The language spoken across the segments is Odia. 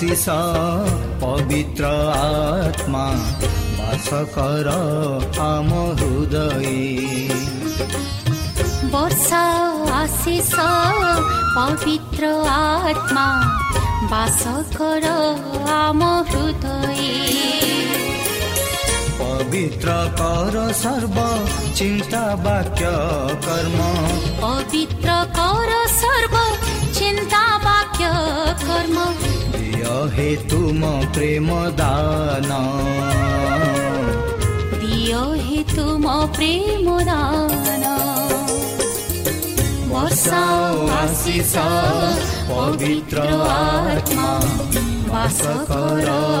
आशिष पवित्र आत्मा बासकर आम हृदय। वर्षा आशिष पवित्र आत्मा बासकर आम हृदय। पवित्र कर सर्व चिन्ता वाक्य कर्म। पवित्र कर सर्व चिन्ता वाक्य कर्म। तु तुम प्रेम दान। अ प्रेम दान। वासिसा पवित्र वास रा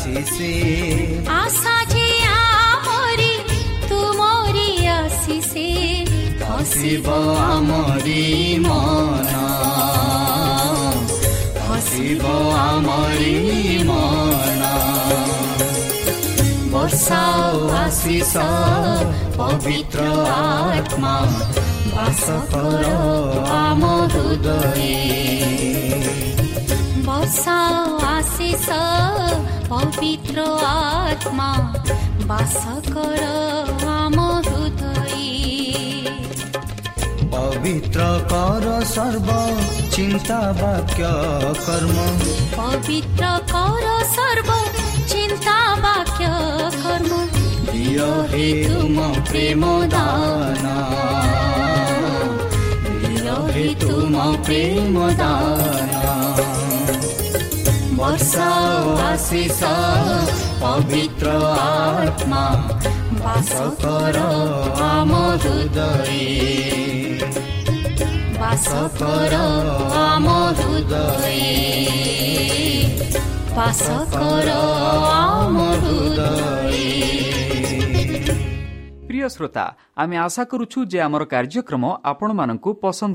আশিষে আশা যে আমরি তুমরি আশিষে হসিব আমরি মন। হসিব আমরি মন। বর্ষাও আশিষ পবিত্র আত্মা। বাস কর আম হৃদয়ে। বর্ষাও আশিষ পবিত্র আত্মা বাস কর আম হৃদয়ে। পবিত্র কর সর্ব চিন্তা বাক্য কর্ম। পবিত্র কর সর্ব চিন্তা বাক্য কর্ম। দিয় হে তুম প্রেম দানা। দিয় হে তুম প্রেম দানা। ବର୍ଷ ଆଶିଷ ପବିତ୍ର ଆତ୍ମା ବାସ କର ଆମ ହୃଦୟ ବାସ କର ଆମ ହୃଦୟ ବାସ କର ଆମ ହୃଦୟ প্রিয় শ্রোতা আমি আশা করুছু যে আমার কার্যক্রম আপনার পসন্দ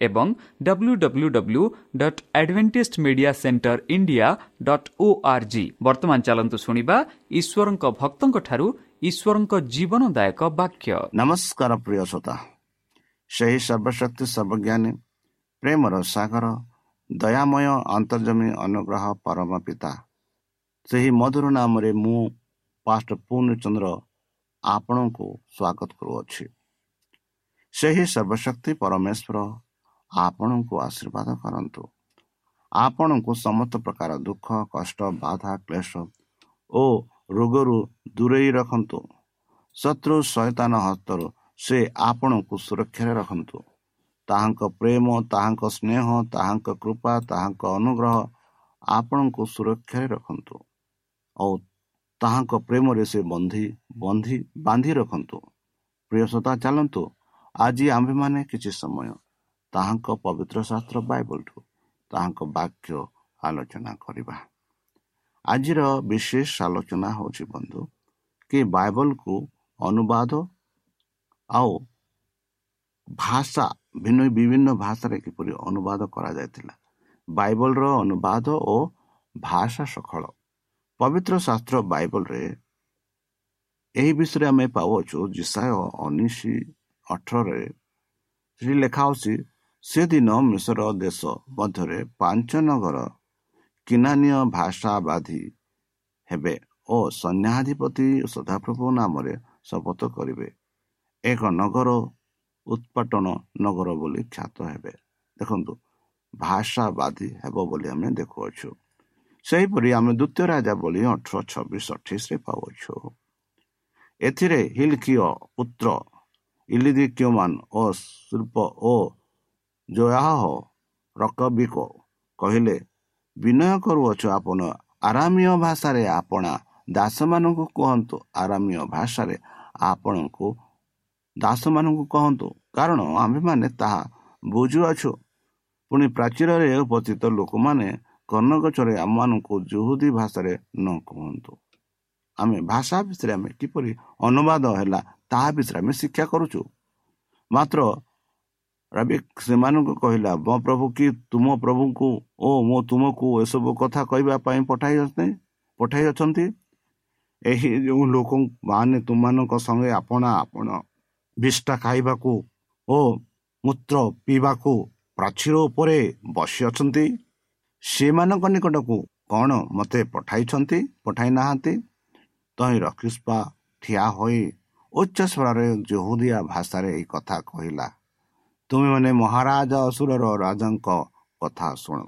ଏବଂ W W W dot Adventist media centre India dot O R G ବର୍ତ୍ତମାନ ଚାଲନ୍ତୁ ଶୁଣିବା ଈଶ୍ୱରଙ୍କ ଭକ୍ତଙ୍କଠାରୁ ଈଶ୍ୱରଙ୍କ ଜୀବନଦାୟକ ବାକ୍ୟ ନମସ୍କାର ପ୍ରିୟ ଶ୍ରୋତା ସେହି ସର୍ବଶକ୍ତି ସର୍ବଜ୍ଞାନୀ ପ୍ରେମର ସାଗର ଦୟାମୟ ଅନ୍ତର୍ଜମୀ ଅନୁଗ୍ରହ ପରମ ପିତା ସେହି ମଧୁର ନାମରେ ମୁଁ ପାଷ୍ଟ ପୂର୍ଣ୍ଣଚନ୍ଦ୍ର ଆପଣଙ୍କୁ ସ୍ୱାଗତ କରୁଅଛି। ସେହି ସର୍ବଶକ୍ତି ପରମେଶ୍ୱର ଆପଣଙ୍କୁ ଆଶୀର୍ବାଦ କରନ୍ତୁ। ଆପଣଙ୍କୁ ସମସ୍ତ ପ୍ରକାର ଦୁଃଖ କଷ୍ଟ ବାଧା କ୍ଲେଶ ଓ ରୋଗରୁ ଦୂରେଇ ରଖନ୍ତୁ। ଶତ୍ରୁ ସୈତାନ ହସ୍ତରୁ ସେ ଆପଣଙ୍କୁ ସୁରକ୍ଷାରେ ରଖନ୍ତୁ। ତାହାଙ୍କ ପ୍ରେମ ତାହାଙ୍କ ସ୍ନେହ ତାହାଙ୍କ କୃପା ତାହାଙ୍କ ଅନୁଗ୍ରହ ଆପଣଙ୍କୁ ସୁରକ୍ଷାରେ ରଖନ୍ତୁ ଓ ତାହାଙ୍କ ପ୍ରେମରେ ସେ ବନ୍ଧି ବନ୍ଧି ବାନ୍ଧି ରଖନ୍ତୁ। ପ୍ରିୟ ଶ୍ରୋତା ଚାଲନ୍ତୁ। ଆଜି ଆମ୍ଭେମାନେ କିଛି ସମୟ ତାହାଙ୍କ ପବିତ୍ର ଶାସ୍ତ୍ର ବାଇବଲଠୁ ତାହାଙ୍କ ବାକ୍ୟ ଆଲୋଚନା କରିବା। ଆଜିର ବିଶେଷ ଆଲୋଚନା ହେଉଛି ବନ୍ଧୁ କି ବାଇବଲକୁ ଅନୁବାଦ ଆଉ ଭାଷା ଭିନ୍ନ ବିଭିନ୍ନ ଭାଷାରେ କିପରି ଅନୁବାଦ କରାଯାଇଥିଲା। ବାଇବଲର ଅନୁବାଦ ଓ ଭାଷା ସଖଳ। ପବିତ୍ର ଶାସ୍ତ୍ର ବାଇବଲରେ ଏହି ବିଷୟରେ ଆମେ ପାଉଅଛୁ ଜିସାୟ ଉଣେଇଶ ଅଠରରେ ସେଠି ଲେଖା ହେଉଛି ସେଦିନ ମିଶ୍ର ଦେଶ ମଧ୍ୟରେ ପାଞ୍ଚ ନଗର କିନାନୀୟ ଭାଷାବାଦୀ ହେବେ ଓ ସୈନ୍ୟାଧିପତି ସଦାପ୍ରଭୁ ନାମରେ ଶପଥ କରିବେ। ଏକ ନଗର ଉତ୍ପାଟନ ନଗର ବୋଲି ଖ୍ୟାତ ହେବେ। ଦେଖନ୍ତୁ ଭାଷାବାଦୀ ହେବ ବୋଲି ଆମେ ଦେଖୁଅଛୁ। ସେହିପରି ଆମେ ଦ୍ୱିତୀୟ ରାଜା ବୋଲି ଅଠର ଛବିଶ ଅଠେଇଶରେ ପାଉଅଛୁ। ଏଥିରେ ହିଲକିୟ ପୁତ୍ର ଇଲିଦିକ୍ୟମାନ ଓ ଶିଳ୍ପ ଓ ଜୟାହ ରକବିକ କହିଲେ ବିନୟ କରୁଅଛୁ ଆପଣ ଆରାମୀୟ ଭାଷାରେ ଆପଣା ଦାସମାନଙ୍କୁ କୁହନ୍ତୁ ଆରାମୀୟ ଭାଷାରେ ଆପଣଙ୍କୁ ଦାସମାନଙ୍କୁ କହନ୍ତୁ। କାରଣ ଆମ୍ଭେମାନେ ତାହା ବୁଝୁଅଛୁ। ପୁଣି ପ୍ରାଚୀରରେ ଉପସ୍ଥିତ ଲୋକମାନେ କର୍ଣ୍ଣଗଛରେ ଆମମାନଙ୍କୁ ଜୁହୁଦୀ ଭାଷାରେ ନ କୁହନ୍ତୁ। ଆମେ ଭାଷା ବିଷୟରେ ଆମେ କିପରି ଅନୁବାଦ ହେଲା ତାହା ବିଷୟରେ ଆମେ ଶିକ୍ଷା କରୁଛୁ। ମାତ୍ର ରବି ସେମାନଙ୍କୁ କହିଲା ମୋ ପ୍ରଭୁ କି ତୁମ ପ୍ରଭୁଙ୍କୁ ଓ ମୁଁ ତୁମକୁ ଏସବୁ କଥା କହିବା ପାଇଁ ପଠାଇ ପଠାଇ ଅଛନ୍ତି ଏହି ଯେଉଁ ଲୋକମାନେ ତୁମମାନଙ୍କ ସଙ୍ଗେ ଆପଣ ଆପଣ ବିଷ୍ଟା ଖାଇବାକୁ ଓ ମୂତ୍ର ପିଇବାକୁ ପ୍ରାଚୀର ଉପରେ ବସି ଅଛନ୍ତି ସେମାନଙ୍କ ନିକଟକୁ କ'ଣ ମୋତେ ପଠାଇଛନ୍ତି? ପଠାଇ ନାହାନ୍ତି? ତହିଁ ରଖିସ୍ପା ଠିଆ ହୋଇ ଉଚ୍ଚ ସ୍ୱରରେ ଜହୁଦିଆ ଭାଷାରେ ଏହି କଥା କହିଲା ତୁମେମାନେ ମହାରାଜ ଅସୁରର ରାଜାଙ୍କ କଥା ଶୁଣ।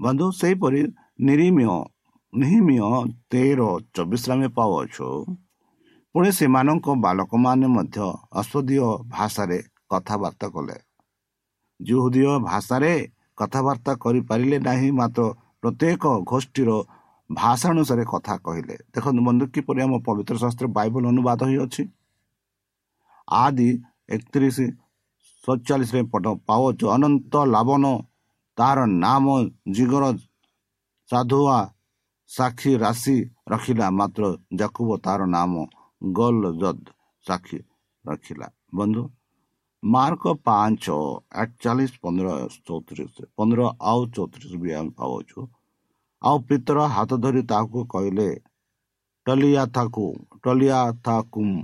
ବନ୍ଧୁ ସେହିପରି ନିରିମିୟ ନିହିମିୟ ତେର ଚବିଶରେ ଆମେ ପାଉଅଛୁ। ପୁଣି ସେମାନଙ୍କ ବାଲକମାନେ ମଧ୍ୟ ଔଷଧୀୟ ଭାଷାରେ କଥାବାର୍ତ୍ତା କଲେ। ଜୁହୁଦୀୟ ଭାଷାରେ କଥାବାର୍ତ୍ତା କରିପାରିଲେ ନାହିଁ ମାତ୍ର ପ୍ରତ୍ୟେକ ଗୋଷ୍ଠୀର ଭାଷା ଅନୁସାରେ କଥା କହିଲେ। ଦେଖନ୍ତୁ ବନ୍ଧୁ କିପରି ଆମ ପବିତ୍ର ଶାସ୍ତ୍ର ବାଇବଲ ଅନୁବାଦ ହୋଇଅଛି? ଆଦି ଏକତିରିଶ ସତଚାଳିଶରେ ପାଉଛୁ ଅନନ୍ତ ଲାବନ ତାହାର ନାମ ଜିଗର ସାଧୁଆ ସାକ୍ଷୀ ରାଶି ରଖିଲା ମାତ୍ର ଜାକୁବ ତାହାର ନାମ ଗଲ ସାକ୍ଷୀ ରଖିଲା। ବନ୍ଧୁ ମାର୍କ ପାଞ୍ଚ ଅଠଚାଳିଶ ପନ୍ଦର ଚଉତିରିଶ ପନ୍ଦର ଆଉ ଚଉତିରିଶ ବି ଆମେ ପାଉଛୁ ଆଉ ପିତର ହାତ ଧରି ତାହାକୁ କହିଲେ ଟଲିଆ ଥାକୁ ଟଲିଆ ଥାକୁମ୍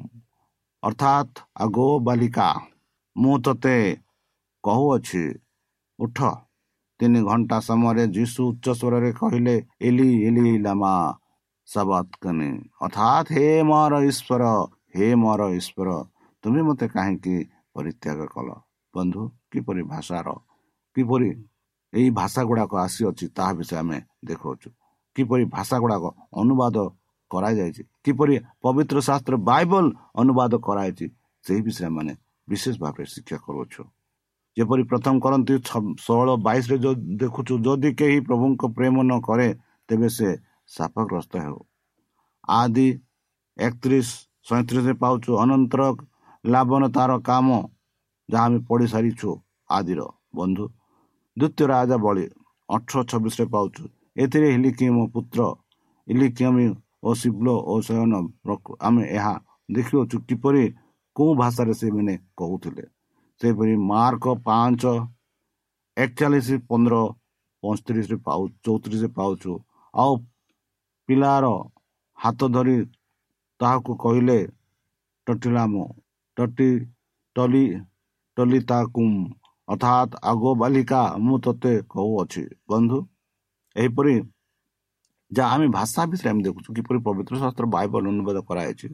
ଅର୍ଥାତ୍ ଆଗୋ ବାଲିକା ମୁଁ ତୋତେ କହୁଅଛି ଉଠ ତିନି ଘଣ୍ଟା ସମୟରେ ଯୀଶୁ ଉଚ୍ଚ ସ୍ୱରରେ କହିଲେ ଏଲି ଏଲି ଲାମା ସାବାତକନି ଅର୍ଥାତ୍ ହେ ମୋର ଈଶ୍ୱର ହେ ମୋର ଈଶ୍ୱର ତୁମେ ମୋତେ କାହିଁକି ପରିତ୍ୟାଗ କଲ? ବନ୍ଧୁ କିପରି ଭାଷାର କିପରି ଏହି ଭାଷା ଗୁଡ଼ାକ ଆସିଅଛି ତାହା ବିଷୟ ଆମେ ଦେଖାଉଛୁ। କିପରି ଭାଷା ଗୁଡ଼ାକ ଅନୁବାଦ କରାଯାଇଛି କିପରି ପବିତ୍ର ଶାସ୍ତ୍ର ବାଇବଲ ଅନୁବାଦ କରାଯାଇଛି ସେହି ବିଷୟରେ ମାନେ ବିଶେଷ ଭାବରେ ଶିକ୍ଷା କରୁଅଛୁ। ଯେପରି ପ୍ରଥମ କରନ୍ତି ଷୋହଳ ବାଇଶରେ ଦେଖୁଛୁ ଯଦି କେହି ପ୍ରଭୁଙ୍କ ପ୍ରେମ ନ କରେ ତେବେ ସେ ସାପଗ୍ରସ୍ତ ହେଉ। ଆଦି ଏକତିରିଶ ସଇଁତିରିଶରେ ପାଉଛୁ ଅନନ୍ତର ଲାଭନ ତାର କାମ ଯାହା ଆମେ ପଢ଼ି ସାରିଛୁ ଆଦିର। ବନ୍ଧୁ ଦ୍ୱିତୀୟ ରାଜା ବଳି ଅଠର ଛବିଶରେ ପାଉଛୁ ଏଥିରେ ହିଲିକି ମୋ ପୁତ୍ର ଇଲିକିୟମି ଓ ଶିବଲ ଓ ସୟନ ଆମେ ଏହା ଦେଖିଅଛୁ କିପରି କେଉଁ ଭାଷାରେ ସେମାନେ କହୁଥିଲେ? ସେହିପରି ମାର୍କ ପାଞ୍ଚ ଏକଚାଳିଶ ପନ୍ଦର ପଞ୍ଚତିରିଶରେ ପାଉ ଚଉତିରିଶରେ ପାଉଛୁ। ଆଉ ପିଲାର ହାତ ଧରି ତାହାକୁ କହିଲେ ଟଟିଲାମ ଟଟି ଟଲି ଟଲିତାକୁମ୍ ଅର୍ଥାତ୍ ଆଗ ବାଲିକା ମୁଁ ତୋତେ କହୁଅଛି। ବନ୍ଧୁ ଏହିପରି ଯାହା ଆମେ ଭାଷା ବିଷୟରେ ଆମେ ଦେଖୁଛୁ କିପରି ପବିତ୍ର ଶାସ୍ତ୍ର ବାଇବଲ ଅନୁବାଦ କରାଯାଇଛି।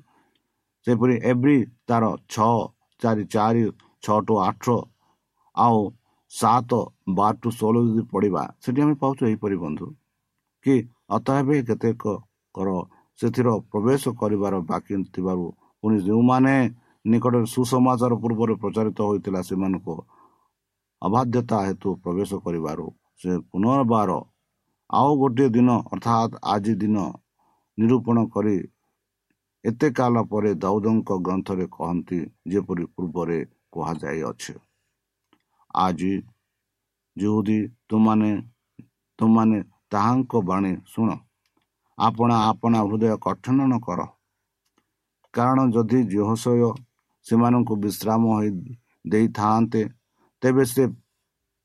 ସେପରି ଏଭ୍ରି ତାର ଛଅ ଚାରି ଚାରି ଛଅ ଟୁ ଆଠ ଆଉ ସାତ ବାର ଟୁ ଷୋହଳ ଯଦି ପଢ଼ିବା ସେଠି ଆମେ ପାଉଛୁ ଏହିପରି ବନ୍ଧୁ କି ଅତଏବ କେତେକ କର ସେଥିର ପ୍ରବେଶ କରିବାର ବାକି ଥିବାରୁ ପୁଣି ଯେଉଁମାନେ ନିକଟରେ ସୁସମାଚାର ପୂର୍ବରୁ ପ୍ରଚାରିତ ହୋଇଥିଲା ସେମାନଙ୍କୁ ଅବାଧ୍ୟତା ହେତୁ ପ୍ରବେଶ କରିବାରୁ ସେ ପୁନର୍ବାର ଆଉ ଗୋଟିଏ ଦିନ ଅର୍ଥାତ୍ ଆଜି ଦିନ ନିରୂପଣ କରି ଏତେ କାଳ ପରେ ଦାଉଦଙ୍କ ଗ୍ରନ୍ଥରେ କହନ୍ତି ଯେପରି ପୂର୍ବରେ କୁହାଯାଇଅଛି ଆଜି ଯେଉଁଦି ତୁମାନେ ତୁମାନେ ତାହାଙ୍କ ବାଣୀ ଶୁଣ। ଆପଣ ଆପଣା ହୃଦୟ କଠନ ନ କର। କାରଣ ଯଦି ଜୋହସୟ ସେମାନଙ୍କୁ ବିଶ୍ରାମ ହୋଇ ଦେଇଥାନ୍ତେ ତେବେ ସେ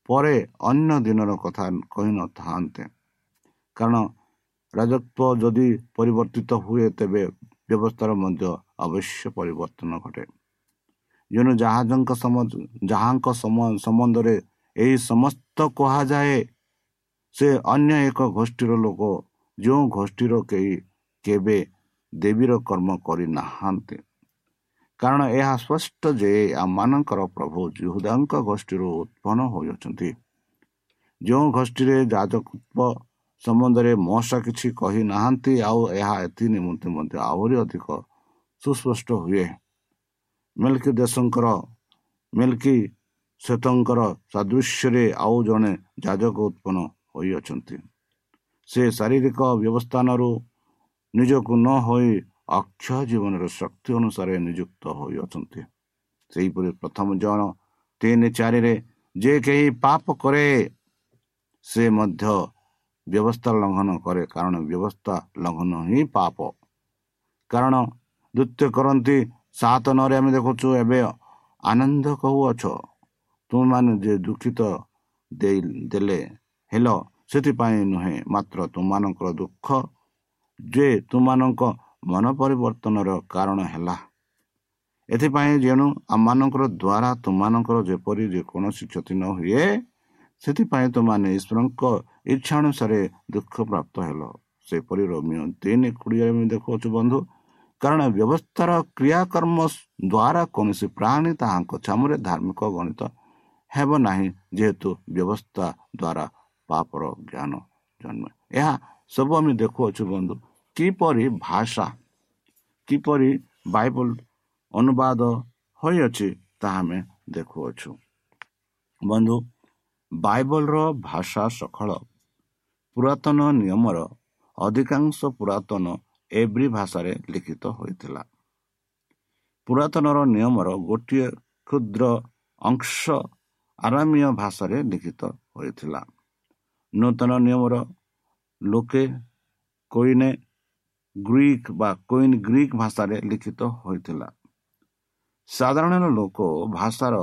ପରେ ଅନ୍ୟ ଦିନର କଥା କହିନଥାନ୍ତେ କାରଣ ରାଜତ୍ୱ ଯଦି ପରିବର୍ତ୍ତିତ ହୁଏ ତେବେ ବ୍ୟବସ୍ଥାର ମଧ୍ୟ ଅବଶ୍ୟ ପରିବର୍ତ୍ତନ ଘଟେ। ଯେଣୁ ଜାହାଜଙ୍କ ଯାହାଙ୍କ ସମ୍ବନ୍ଧରେ ଏହି ସମସ୍ତ କୁହାଯାଏ ସେ ଅନ୍ୟ ଏକ ଗୋଷ୍ଠୀର ଲୋକ ଯେଉଁ ଗୋଷ୍ଠୀର କେହି କେବେ ଦେବୀର କର୍ମ କରିନାହାନ୍ତି। କାରଣ ଏହା ସ୍ପଷ୍ଟ ଯେ ଆମମାନଙ୍କର ପ୍ରଭୁ ଯୁହୁଦାଙ୍କ ଗୋଷ୍ଠୀରୁ ଉତ୍ପନ୍ନ ହୋଇଅଛନ୍ତି। ଯେଉଁ ଗୋଷ୍ଠୀରେ ଯାଜକତ୍ୱ ସମ୍ବନ୍ଧରେ ମଶା କିଛି କହିନାହାନ୍ତି ଆଉ ଏହା ଏଥି ନିମନ୍ତେ ମଧ୍ୟ ଆହୁରି ଅଧିକ ସୁସ୍ପଷ୍ଟ ହୁଏ। ମିଲ୍କି ଦେଶଙ୍କର ମିଲ୍କି ଶ୍ଵେତଙ୍କର ସାଦୃଶ୍ୟରେ ଆଉ ଜଣେ ଯାଜକ ଉତ୍ପନ୍ନ ହୋଇଅଛନ୍ତି। ସେ ଶାରୀରିକ ବ୍ୟବସ୍ଥାନରୁ ନିଜକୁ ନ ହୋଇ ଅକ୍ଷୟ ଜୀବନର ଶକ୍ତି ଅନୁସାରେ ନିଯୁକ୍ତ ହୋଇଅଛନ୍ତି। ସେହିପରି ପ୍ରଥମ ଜଣ ତିନି ଚାରିରେ ଯେ କେହି ପାପ କରେ ସେ ମଧ୍ୟ ବ୍ୟବସ୍ଥା ଲଙ୍ଘନ କରେ କାରଣ ବ୍ୟବସ୍ଥା ଲଙ୍ଘନ ହିଁ ପାପ କାରଣ ଦ୍ୱିତୀୟ କରନ୍ତି ସାତ ନରେ ଆମେ ଦେଖୁଛୁ ଏବେ ଆନନ୍ଦ କହୁଅଛ ତୁମମାନେ ଯେ ଦୁଃଖିତ ଦେଇ ଦେଲେ ହେଲ ସେଥିପାଇଁ ନୁହେଁ ମାତ୍ର ତୁମମାନଙ୍କର ଦୁଃଖ ଯେ ତୁମମାନଙ୍କ ମନ ପରିବର୍ତ୍ତନର କାରଣ ହେଲା ଏଥିପାଇଁ ଯେଣୁ ଆମମାନଙ୍କର ଦ୍ୱାରା ତୁମମାନଙ୍କର ଯେପରି ଯେକୌଣସି କ୍ଷତି ନ ହୁଏ ସେଥିପାଇଁ ତୁମମାନେ ଈଶ୍ୱରଙ୍କ ଇଚ୍ଛା ଅନୁସାରେ ଦୁଃଖ ପ୍ରାପ୍ତ ହେଲ। ସେପରି ରୋମିଓ ତିନି କୋଡ଼ିଏରେ ଆମେ ଦେଖୁଅଛୁ ବନ୍ଧୁ। କାରଣ ବ୍ୟବସ୍ଥାର କ୍ରିୟାକର୍ମ ଦ୍ୱାରା କୌଣସି ପ୍ରାଣୀ ତାହାଙ୍କ ଚାମରେ ଧାର୍ମିକ ଗଣିତ ହେବ ନାହିଁ ଯେହେତୁ ବ୍ୟବସ୍ଥା ଦ୍ୱାରା ପାପର ଜ୍ଞାନ ଜନ୍ମ। ଏହା ସବୁ ଆମେ ଦେଖୁଅଛୁ ବନ୍ଧୁ। କିପରି ଭାଷା କିପରି ବାଇବଲ ଅନୁବାଦ ହୋଇଅଛି ତାହା ଆମେ ଦେଖୁଅଛୁ। ବନ୍ଧୁ ବାଇବଲର ଭାଷା ସଖଳ ପୁରାତନ ନିୟମର ଅଧିକାଂଶ ପୁରାତନ ଏବ୍ରି ଭାଷାରେ ଲିଖିତ ହୋଇଥିଲା। ପୁରାତନର ନିୟମର ଗୋଟିଏ କ୍ଷୁଦ୍ର ଅଂଶ ଆରାମୀୟ ଭାଷାରେ ଲିଖିତ ହୋଇଥିଲା। ନୂତନ ନିୟମର ଲୋକେ କୋଇନେ ଗ୍ରୀକ୍ ବା କୋଇନ୍ ଗ୍ରୀକ୍ ଭାଷାରେ ଲିଖିତ ହୋଇଥିଲା। ସାଧାରଣ ଲୋକ ଭାଷାର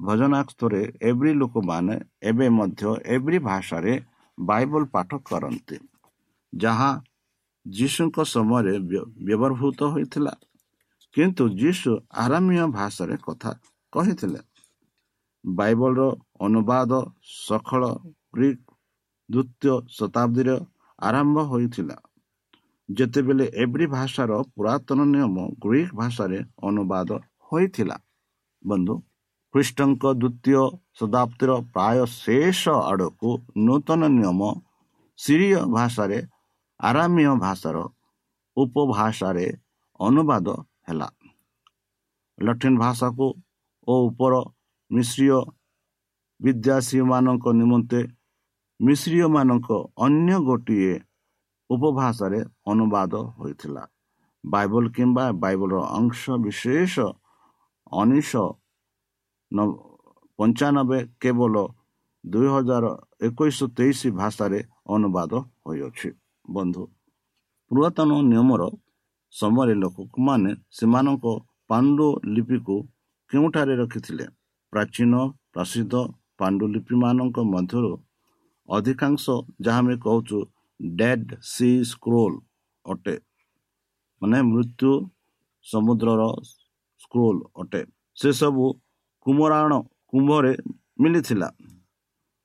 ଭଜନାସ୍ତରେ ଏଭ୍ରି ଲୋକମାନେ ଏବେ ମଧ୍ୟ ଏଭ୍ରି ଭାଷାରେ ବାଇବଲ ପାଠ କରନ୍ତି ଯାହା ଯୀଶୁଙ୍କ ସମୟରେ ବ୍ୟବହୃତ ହୋଇଥିଲା। କିନ୍ତୁ ଯୀଶୁ ଆରାମୀୟ ଭାଷାରେ କଥା କହିଥିଲେ। ବାଇବଲର ଅନୁବାଦ ସଖଳ ଗ୍ରୀକ୍ ଦ୍ୱିତୀୟ ଶତାବ୍ଦୀର ଆରମ୍ଭ ହୋଇଥିଲା। ଯେତେବେଳେ ଏଭ୍ରି ଭାଷାର ପୁରାତନ ନିୟମ ଗ୍ରୀକ୍ ଭାଷାରେ ଅନୁବାଦ ହୋଇଥିଲା ବନ୍ଧୁ ଖ୍ରୀଷ୍ଟଙ୍କ ଦ୍ୱିତୀୟ ଶତାବ୍ଦୀର ପ୍ରାୟ ଶେଷ ଆଡ଼କୁ ନୂତନ ନିୟମ ସିରିୟ ଭାଷାରେ ଆରାମୀୟ ଭାଷାର ଉପଭାଷାରେ ଅନୁବାଦ ହେଲା ଲଟିନ୍ ଭାଷାକୁ ଓ ଉପର ମିଶ୍ରୀୟ ବିଦ୍ୟାସୀମାନଙ୍କ ନିମନ୍ତେ ମିଶ୍ରୀୟମାନଙ୍କ ଅନ୍ୟ ଗୋଟିଏ ଉପଭାଷାରେ ଅନୁବାଦ ହୋଇଥିଲା ବାଇବଲ କିମ୍ବା ବାଇବଲର ଅଂଶ ବିଶେଷ ଉଣେଇଶ ପଞ୍ଚାନବେ କେବଳ ଦୁଇ ହଜାର ଏକୋଇଶ ତେଇଶ ଭାଷାରେ ଅନୁବାଦ ହୋଇଅଛି। ବନ୍ଧୁ ପୁରାତନ ନିୟମର ସମୟରେ ଲୋକମାନେ ସେମାନଙ୍କ ପାଣ୍ଡୁଲିପିକୁ କେଉଁଠାରେ ରଖିଥିଲେ? ପ୍ରାଚୀନ ପ୍ରସିଦ୍ଧ ପାଣ୍ଡୁଲିପିମାନଙ୍କ ମଧ୍ୟରୁ ଅଧିକାଂଶ ଯାହା ଆମେ କହୁଛୁ ଡେଡ୍ ସି ସ୍କ୍ରୋଲ ଅଟେ। ମାନେ ମୃତ୍ୟୁ ସମୁଦ୍ରର ସ୍କ୍ରୋଲ ଅଟେ। ସେସବୁ କୁମରାଣ କୁମ୍ଭରେ ମିଳିଥିଲା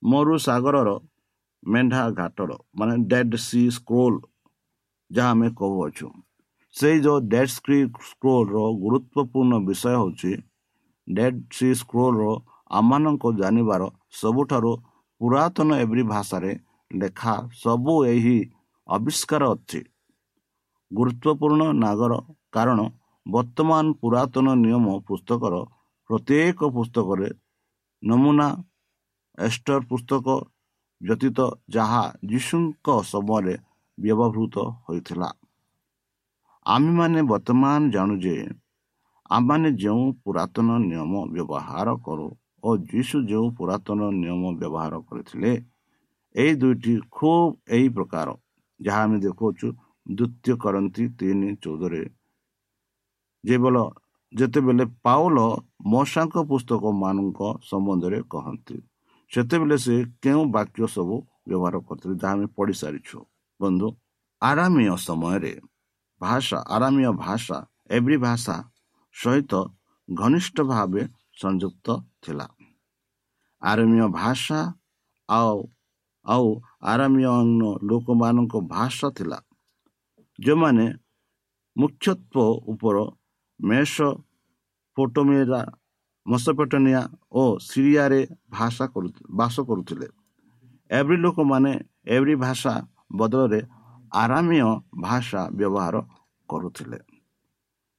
ମରୁ ସାଗରର ମେଣ୍ଢା ଘାଟର ମାନେ ଡେଡ୍ ସି ସ୍କ୍ରୋଲ ଯାହା ଆମେ କହୁଅଛୁ ସେଇ ଯେଉଁ ଡେଡ୍ ସ୍କ୍ରି ସ୍କ୍ରୋଲର ଗୁରୁତ୍ୱପୂର୍ଣ୍ଣ ବିଷୟ ହେଉଛି ଡେଡ୍ ସି ସ୍କ୍ରୋଲର ଆମମାନଙ୍କୁ ଜାଣିବାର ସବୁଠାରୁ ପୁରାତନ ଏଭ୍ରି ଭାଷାରେ ଲେଖା ସବୁ ଏହି ଆବିଷ୍କାର ଅଛି। ଗୁରୁତ୍ୱପୂର୍ଣ୍ଣ ନାଗର କାରଣ ବର୍ତ୍ତମାନ ପୁରାତନ ନିୟମ ପୁସ୍ତକର ପ୍ରତ୍ୟେକ ପୁସ୍ତକରେ ନମୁନା ଏଷ୍ଟର ପୁସ୍ତକ ବ୍ୟତୀତ ଯାହା ଯୀଶୁଙ୍କ ସମୟରେ ବ୍ୟବହୃତ ହୋଇଥିଲା। ଆମେମାନେ ବର୍ତ୍ତମାନ ଜାଣୁ ଯେ ଆମମାନେ ଯେଉଁ ପୁରାତନ ନିୟମ ବ୍ୟବହାର କରୁ ଓ ଯୀଶୁ ଯେଉଁ ପୁରାତନ ନିୟମ ବ୍ୟବହାର କରିଥିଲେ ଏହି ଦୁଇଟି ଖୁବ୍ ଏହି ପ୍ରକାର। ଯାହା ଆମେ ଦେଖୁଅଛୁ ଦ୍ୱିତୀୟ କରନ୍ତି ତିନି ଚଉଦରେ ଯେବେଳ ଯେତେବେଳେ ପାଉଲ ମଶାଙ୍କ ପୁସ୍ତକ ମାନଙ୍କ ସମ୍ବନ୍ଧରେ କହନ୍ତି ସେତେବେଳେ ସେ କେଉଁ ବାକ୍ୟ ସବୁ ବ୍ୟବହାର କରିଥିଲେ ଯାହା ଆମେ ପଢ଼ିସାରିଛୁ? ବନ୍ଧୁ ଆରାମୀୟ ସମୟରେ ଭାଷା ଆରାମୀୟ ଭାଷା ଏଭ୍ରି ଭାଷା ସହିତ ଘନିଷ୍ଠ ଭାବେ ସଂଯୁକ୍ତ ଥିଲା। ଆରମୀୟ ଭାଷା ଆଉ ଆଉ ଆରାମୀୟ ଲୋକମାନଙ୍କ ଭାଷା ଥିଲା ଯେଉଁମାନେ ମୁଖ୍ୟତ୍ୱ ଉପର ମେଷ ଫୋଟୋମେରା ମସପେଟନିଆ ଓ ସିରିଆରେ ଭାଷା କରୁ ବାସ କରୁଥିଲେ। ଏଭ୍ରି ଲୋକମାନେ ଏଭ୍ରି ଭାଷା ବଦଳରେ ଆରାମୀୟ ଭାଷା ବ୍ୟବହାର କରୁଥିଲେ।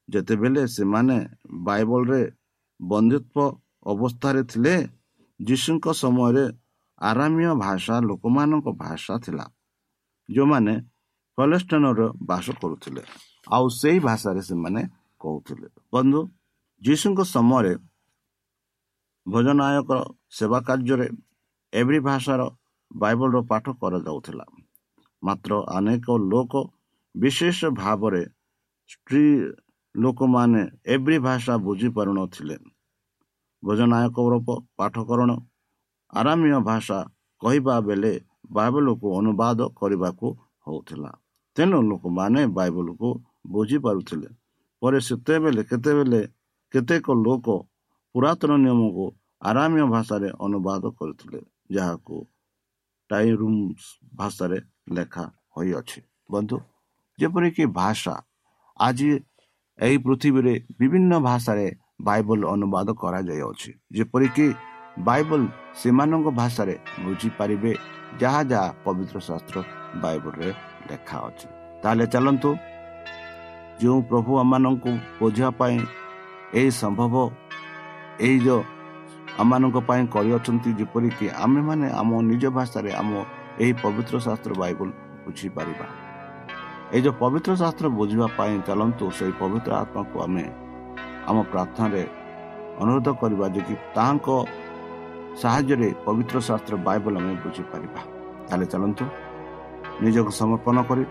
ଯେତେବେଳେ ସେମାନେ ବାଇବଲରେ ବନ୍ଧୁତ୍ୱ ଅବସ୍ଥାରେ ଥିଲେ ଯୀଶୁଙ୍କ ସମୟରେ ଆରାମୀୟ ଭାଷା ଲୋକମାନଙ୍କ ଭାଷା ଥିଲା ଯେଉଁମାନେ କଲେଷ୍ଟାନର ବାସ କରୁଥିଲେ। ଆଉ ସେଇ ଭାଷାରେ ସେମାନେ କହୁଥିଲେ। ବନ୍ଧୁ ଯୀଶୁଙ୍କ ସମୟରେ ଭୋଜନାୟକ ସେବା କାର୍ଯ୍ୟରେ ଏଭ୍ରି ଭାଷାର ବାଇବଲର ପାଠ କରାଯାଉଥିଲା। ମାତ୍ର ଅନେକ ଲୋକ ବିଶେଷ ଭାବରେ ସ୍ତ୍ରୀ ଲୋକମାନେ ଏଭ୍ରି ଭାଷା ବୁଝିପାରୁନଥିଲେ। ଭୋଜନାୟକର ପାଠକରଣ ଆରାମୀୟ ଭାଷା କହିବା ବେଳେ ବାଇବଲକୁ ଅନୁବାଦ କରିବାକୁ ହେଉଥିଲା। ତେଣୁ ଲୋକମାନେ ବାଇବଲକୁ ବୁଝିପାରୁଥିଲେ। ପରେ ସେତେବେଳେ କେତେବେଳେ କେତେକ ଲୋକ ପୁରାତନ ନିୟମକୁ ଆରାମୀୟ ଭାଷାରେ ଅନୁବାଦ କରିଥିଲେ ଯାହାକୁ ଟାଇରୁମ୍ ଭାଷାରେ ଲେଖା ହୋଇଅଛି। ବନ୍ଧୁ ଯେପରିକି ଭାଷା ଆଜି ଏହି ପୃଥିବୀରେ ବିଭିନ୍ନ ଭାଷାରେ ବାଇବଲ ଅନୁବାଦ କରାଯାଇଅଛି। ଯେପରିକି ବାଇବଲ ସେମାନଙ୍କ ଭାଷାରେ ବୁଝିପାରିବେ ଯାହା ଯାହା ପବିତ୍ର ଶାସ୍ତ୍ର ବାଇବଲରେ ଲେଖା ଅଛି ତାହେଲେ ଚାଲନ୍ତୁ ଯେଉଁ ପ୍ରଭୁ ଆମମାନଙ୍କୁ ବୁଝିବା ପାଇଁ ଏହି ସମ୍ଭବ ଏଇ ଯେଉଁ ଆମମାନଙ୍କ ପାଇଁ କରିଅଛନ୍ତି ଯେପରିକି ଆମେମାନେ ଆମ ନିଜ ଭାଷାରେ ଆମ ଏହି ପବିତ୍ର ଶାସ୍ତ୍ର ବାଇବଲ ବୁଝିପାରିବା। ଏଇ ଯେଉଁ ପବିତ୍ର ଶାସ୍ତ୍ର ବୁଝିବା ପାଇଁ ଚାଲନ୍ତୁ ସେହି ପବିତ୍ର ଆତ୍ମାକୁ ଆମେ ଆମ ପ୍ରାର୍ଥନାରେ ଅନୁରୋଧ କରିବା ଯେ କି ତାହାଙ୍କ ସାହାଯ୍ୟରେ ପବିତ୍ର ଶାସ୍ତ୍ର ବାଇବଲ ଆମେ ବୁଝିପାରିବା। ତାହେଲେ ଚାଲନ୍ତୁ ନିଜକୁ ସମର୍ପଣ କରି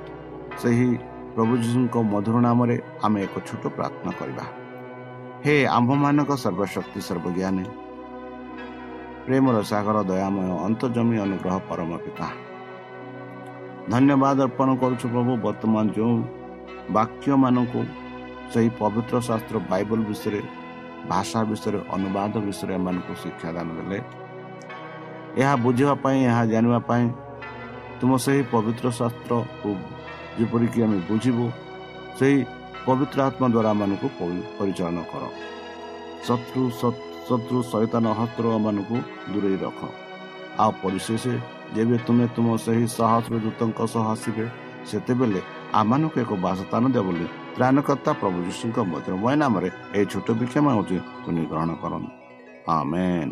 ସେହି ପ୍ରଭୁ ଯୀଶୁଙ୍କ ମଧୁର ନାମରେ ଆମେ ଏକ ଛୋଟ ପ୍ରାର୍ଥନା କରିବା। ହେ ଆମ୍ଭମାନଙ୍କ ସର୍ବଶକ୍ତି ସର୍ବଜ୍ଞାନୀ ପ୍ରେମର ସାଗର ଦୟାମୟ ଅନ୍ତର୍ଜମୀ ଅନୁଗ୍ରହ ପରମ ପିତା। ଧନ୍ୟବାଦ ଅର୍ପଣ କରୁଛୁ ପ୍ରଭୁ ବର୍ତ୍ତମାନ ଯେଉଁ ବାକ୍ୟମାନଙ୍କୁ ସେହି ପବିତ୍ର ଶାସ୍ତ୍ର ବାଇବଲ ବିଷୟରେ ଭାଷା ବିଷୟରେ ଅନୁବାଦ ବିଷୟରେ ଏମାନଙ୍କୁ ଶିକ୍ଷାଦାନ ଦେଲେ। ଏହା ବୁଝିବା ପାଇଁ ଏହା ଜାଣିବା ପାଇଁ ତୁମ ସେହି ପବିତ୍ର ଶାସ୍ତ୍ରକୁ ଯେପରିକି ଆମେ ବୁଝିବୁ ସେହି ପବିତ୍ର ଆତ୍ମା ଦ୍ୱାରା ଆମମାନଙ୍କୁ ପରିଚାଳନା କର। ଶତ୍ରୁ ଶତ୍ରୁ ସୈତାନ ହସ୍ତମାନଙ୍କୁ ଦୂରେଇ ରଖ। ଆଉ ପରିଶେଷ ଯେବେ ତୁମେ ତୁମ ସେହି ସହସ୍ର ଦୂତଙ୍କ ସହ ଆସିବେ ସେତେବେଳେ ଆମମାନଙ୍କୁ ଏକ ବାସସ୍ଥାନ ଦେବ ବୋଲି ତ୍ରାଣକର୍ତ୍ତା ପ୍ରଭୁ ଯୀଶୁଙ୍କ ମଧୁରମୟ ନାମରେ ଏହି ଛୋଟ ବିକ୍ଷମ ହେଉଛି ତୁମେ ଗ୍ରହଣ କରନ୍ତୁ। ଆମେନ୍।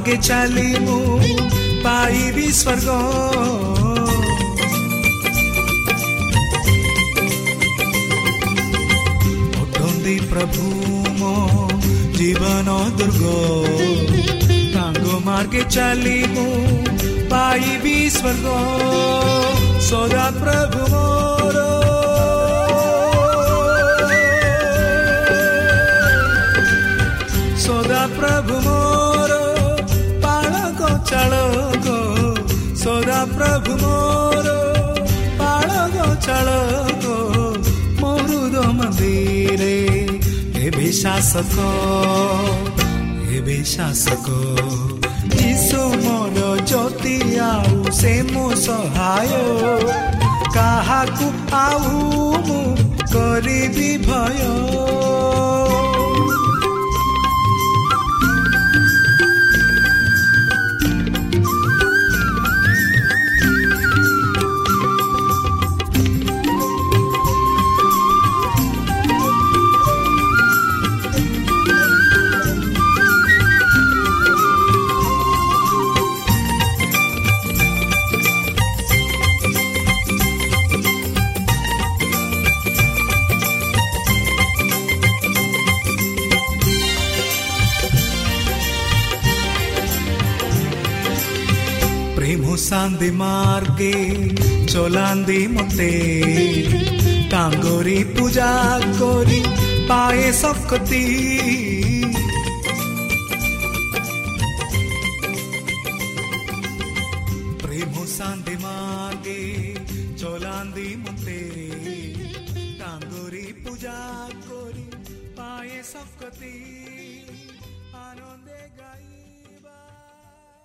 ତାଙ୍କ ମାର୍ଗେ ଚାଲି ମୁଁ ପାଇବି ସ୍ୱର୍ଗ ଅଟନ୍ତି ପ୍ରଭୁ ମୋ ଜୀବନ ଦୁର୍ଗ ମାର୍ଗେ ଚାଲି ମୁଁ ପାଇବି ସ୍ୱର୍ଗ ସଦା ପ୍ରଭୁ ମୋର ସଦା ପ୍ରଭୁ ମୋର ପାଳକ ଚାଳକ ସଦା ପ୍ରଭୁ ମୋର। ପାଳକ ଚାଳକ ମରୁଦ ମନ୍ଦିରେ। ଏବେ ଶାସକ ଏବେ ଶାସକ ଯୀଶୁ ମୋର ଜ୍ୟୋତି ଆଉ ସେ ମୋ ସହାୟ। କାହାକୁ ଆଉ ମୁଁ କରିବି ଭୟ? ପ୍ରେମ ଶାନ୍ତି ମାର୍ଗେ ଚଲାନ୍ତି ମତେ ଟାଙ୍ଗରି ପୂଜା କରି ପାଏ ଶକ୍ତି ପ୍ରେମ ଶାନ୍ତି ମାର୍ଗେ ଚଲାନ୍ତି ମତେ ଟାଙ୍ଗରି ପୂଜା କରି ପାଏ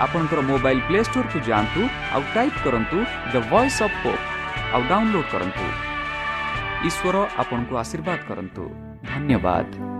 ଆପଣଙ୍କର ମୋବାଇଲ୍ ପ୍ଲେ ଷ୍ଟୋରକୁ ଯାଆନ୍ତୁ ଆଉ ଟାଇପ୍ କରନ୍ତୁ ଦ ଭଏସ୍ ଅଫ୍ ପୋପ୍ ଆଉ ଡାଉନଲୋଡ୍ କରନ୍ତୁ। ଈଶ୍ୱର ଆପଣଙ୍କୁ ଆଶୀର୍ବାଦ କରନ୍ତୁ। ଧନ୍ୟବାଦ।